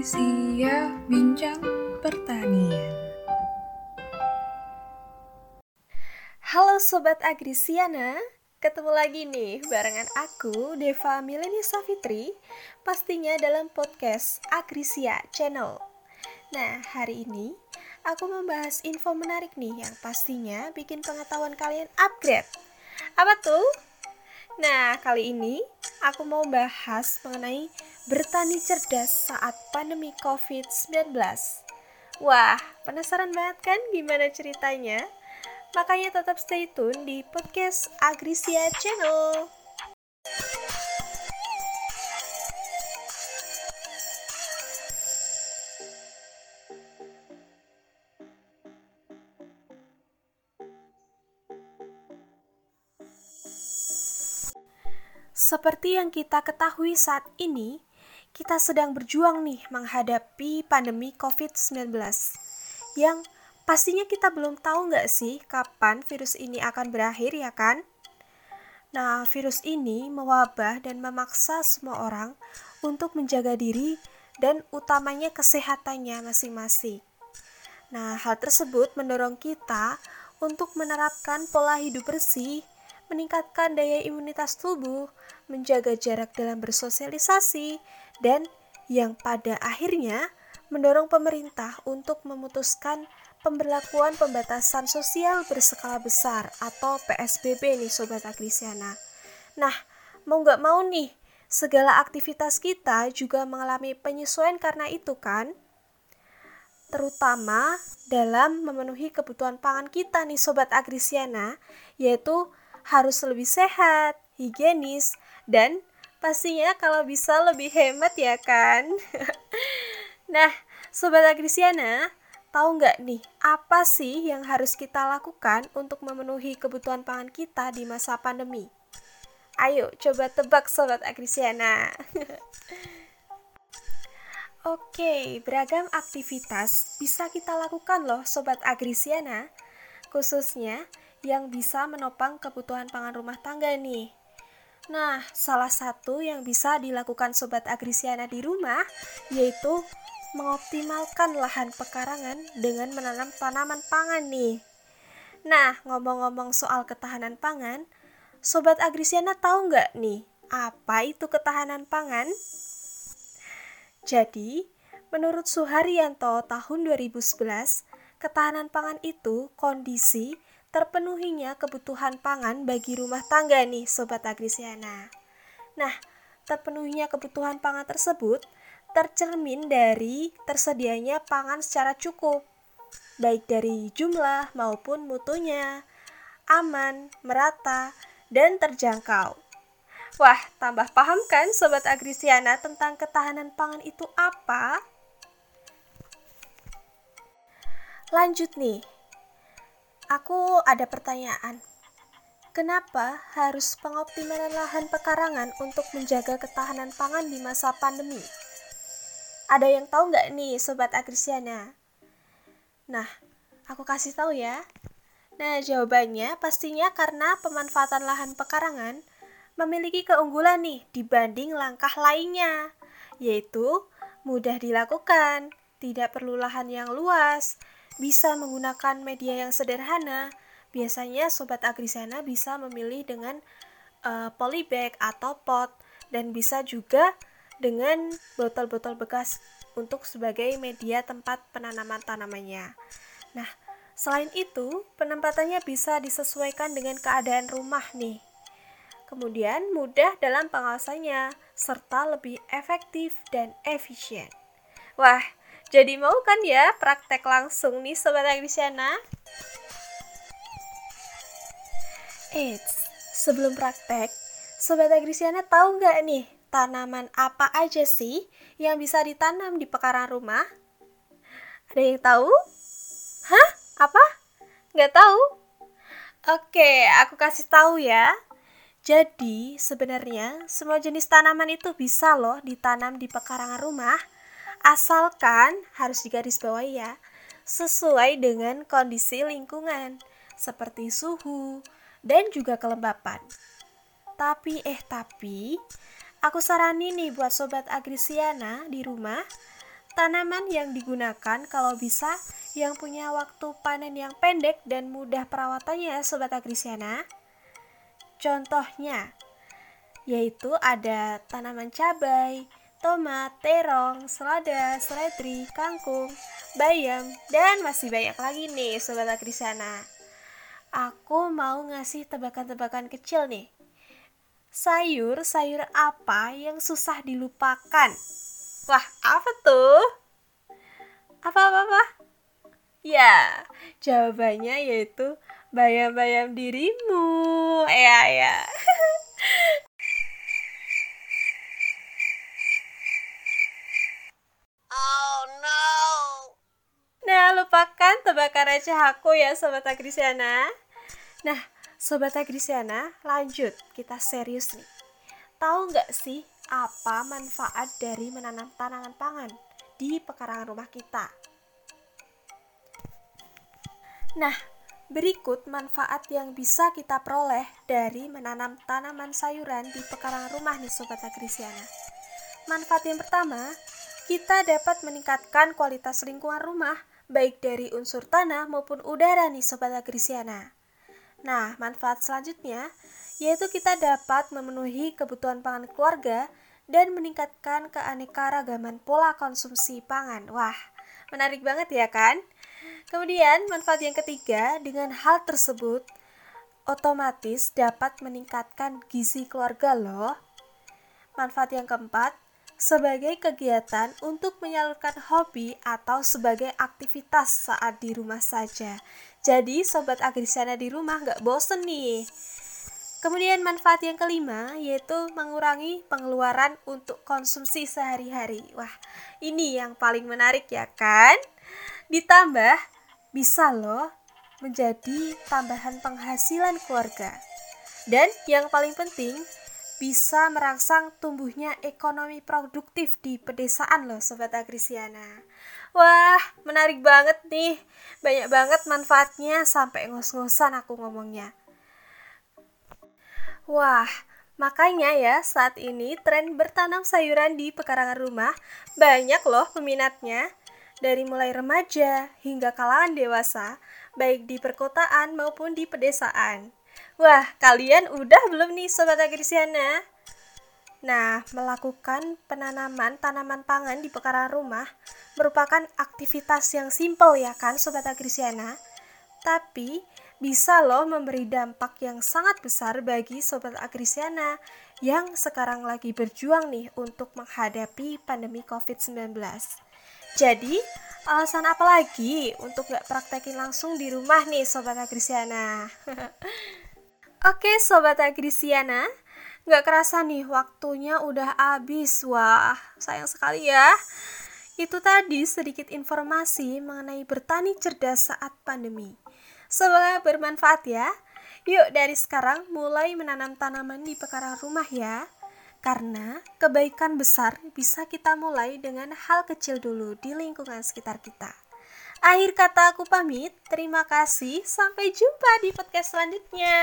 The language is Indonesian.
Agrisia Bincang Pertanian. Halo Sobat Agrisiana, ketemu lagi nih barengan aku Deva Mileni Safitri pastinya dalam podcast Agrisia Channel. Nah, hari ini aku membahas info menarik nih yang pastinya bikin pengetahuan kalian upgrade. Apa tuh? Nah, kali ini aku mau bahas mengenai bertani cerdas saat pandemi COVID-19. Wah, penasaran banget kan gimana ceritanya? Makanya tetap stay tune di podcast Agrisia Channel. Seperti yang kita ketahui saat ini, kita sedang berjuang nih menghadapi pandemi COVID-19 yang pastinya kita belum tahu nggak sih kapan virus ini akan berakhir ya kan? Nah, virus ini mewabah dan memaksa semua orang untuk menjaga diri dan utamanya kesehatannya masing-masing. Nah, hal tersebut mendorong kita untuk menerapkan pola hidup bersih, meningkatkan daya imunitas tubuh, menjaga jarak dalam bersosialisasi, dan yang pada akhirnya mendorong pemerintah untuk memutuskan pemberlakuan pembatasan sosial berskala besar atau PSBB nih Sobat Agrisiana. Nah, mau nggak mau nih, segala aktivitas kita juga mengalami penyesuaian karena itu kan? Terutama dalam memenuhi kebutuhan pangan kita nih Sobat Agrisiana, yaitu harus lebih sehat, higienis, dan Pastinya kalau bisa lebih hemat ya kan? nah, Sobat Agrisiana, tahu nggak nih apa sih yang harus kita lakukan untuk memenuhi kebutuhan pangan kita di masa pandemi? Ayo coba tebak Sobat Agrisiana. Oke, beragam aktivitas bisa kita lakukan loh Sobat Agrisiana, khususnya yang bisa menopang kebutuhan pangan rumah tangga nih. Nah, salah satu yang bisa dilakukan Sobat Agrisiana di rumah yaitu mengoptimalkan lahan pekarangan dengan menanam tanaman pangan nih. Nah, ngomong-ngomong soal ketahanan pangan, Sobat Agrisiana tahu nggak nih, apa itu ketahanan pangan? Jadi, menurut Suharyanto tahun 2011, ketahanan pangan itu kondisi terpenuhinya kebutuhan pangan bagi rumah tangga nih Sobat Agrisiana. Nah, terpenuhinya kebutuhan pangan tersebut tercermin dari tersedianya pangan secara cukup, baik dari jumlah maupun mutunya, aman, merata, dan terjangkau. Wah, tambah paham kan Sobat Agrisiana tentang ketahanan pangan itu apa? Lanjut nih, Aku ada pertanyaan. Kenapa harus pengoptimalan lahan pekarangan untuk menjaga ketahanan pangan di masa pandemi? Ada yang tahu nggak nih Sobat Agrisiana? Nah, aku kasih tahu ya. Nah, jawabannya pastinya karena pemanfaatan lahan pekarangan memiliki keunggulan nih dibanding langkah lainnya, yaitu mudah dilakukan, tidak perlu lahan yang luas, bisa menggunakan media yang sederhana. Biasanya sobat agrisana bisa memilih dengan uh, polybag atau pot dan bisa juga dengan botol-botol bekas untuk sebagai media tempat penanaman tanamannya. Nah, selain itu, penempatannya bisa disesuaikan dengan keadaan rumah nih. Kemudian mudah dalam pengawasannya serta lebih efektif dan efisien. Wah, jadi mau kan ya praktek langsung nih Sobat Agrisiana? Eits, sebelum praktek, Sobat Agrisiana tahu nggak nih tanaman apa aja sih yang bisa ditanam di pekarangan rumah? Ada yang tahu? Hah? Apa? Nggak tahu? Oke, aku kasih tahu ya. Jadi, sebenarnya semua jenis tanaman itu bisa loh ditanam di pekarangan rumah Asalkan harus digarisbawahi ya, sesuai dengan kondisi lingkungan seperti suhu dan juga kelembapan. Tapi eh tapi, aku saranin nih buat sobat agrisiana di rumah, Tanaman yang digunakan kalau bisa yang punya waktu panen yang pendek dan mudah perawatannya ya Sobat Agrisiana. Contohnya, yaitu ada tanaman cabai, tomat, terong, selada, seledri, kangkung, bayam, dan masih banyak lagi nih Sobat Agrisiana. Aku mau ngasih tebakan-tebakan kecil nih. Sayur-sayur apa yang susah dilupakan? Wah, apa tuh? Apa-apa-apa? Ya, jawabannya yaitu bayam-bayam dirimu. Ya, ya. receh aku ya Sobat Agrisiana. Nah, Sobat Agrisiana, lanjut. Kita serius nih. Tahu nggak sih apa manfaat dari menanam tanaman pangan di pekarangan rumah kita? Nah, berikut manfaat yang bisa kita peroleh dari menanam tanaman sayuran di pekarangan rumah nih Sobat Agrisiana. Manfaat yang pertama, kita dapat meningkatkan kualitas lingkungan rumah baik dari unsur tanah maupun udara nih Sobat Agrisiana. Nah, manfaat selanjutnya yaitu kita dapat memenuhi kebutuhan pangan keluarga dan meningkatkan keanekaragaman pola konsumsi pangan. Wah, menarik banget ya kan? Kemudian, manfaat yang ketiga, dengan hal tersebut otomatis dapat meningkatkan gizi keluarga loh. Manfaat yang keempat, sebagai kegiatan untuk menyalurkan hobi atau sebagai aktivitas saat di rumah saja. Jadi sobat agrisiana di rumah nggak bosen nih. Kemudian manfaat yang kelima yaitu mengurangi pengeluaran untuk konsumsi sehari-hari. Wah, ini yang paling menarik ya kan? Ditambah bisa loh menjadi tambahan penghasilan keluarga. Dan yang paling penting bisa merangsang tumbuhnya ekonomi produktif di pedesaan loh Sobat Agrisiana. Wah, menarik banget nih. Banyak banget manfaatnya sampai ngos-ngosan aku ngomongnya. Wah, makanya ya saat ini tren bertanam sayuran di pekarangan rumah banyak loh peminatnya. Dari mulai remaja hingga kalangan dewasa, baik di perkotaan maupun di pedesaan. Wah, kalian udah belum nih Sobat Agrisiana? Nah, melakukan penanaman tanaman pangan di pekarangan rumah merupakan aktivitas yang simpel ya kan Sobat Agrisiana? Tapi bisa loh memberi dampak yang sangat besar bagi Sobat Agrisiana yang sekarang lagi berjuang nih untuk menghadapi pandemi COVID-19. Jadi, alasan apa lagi untuk gak praktekin langsung di rumah nih Sobat Agrisiana? Oke Sobat Agrisiana, Gak kerasa nih waktunya udah habis. Wah, sayang sekali ya. Itu tadi sedikit informasi mengenai bertani cerdas saat pandemi. Semoga bermanfaat ya. Yuk dari sekarang mulai menanam tanaman di pekarangan rumah ya. Karena kebaikan besar bisa kita mulai dengan hal kecil dulu di lingkungan sekitar kita. Akhir kata aku pamit, terima kasih, sampai jumpa di podcast selanjutnya.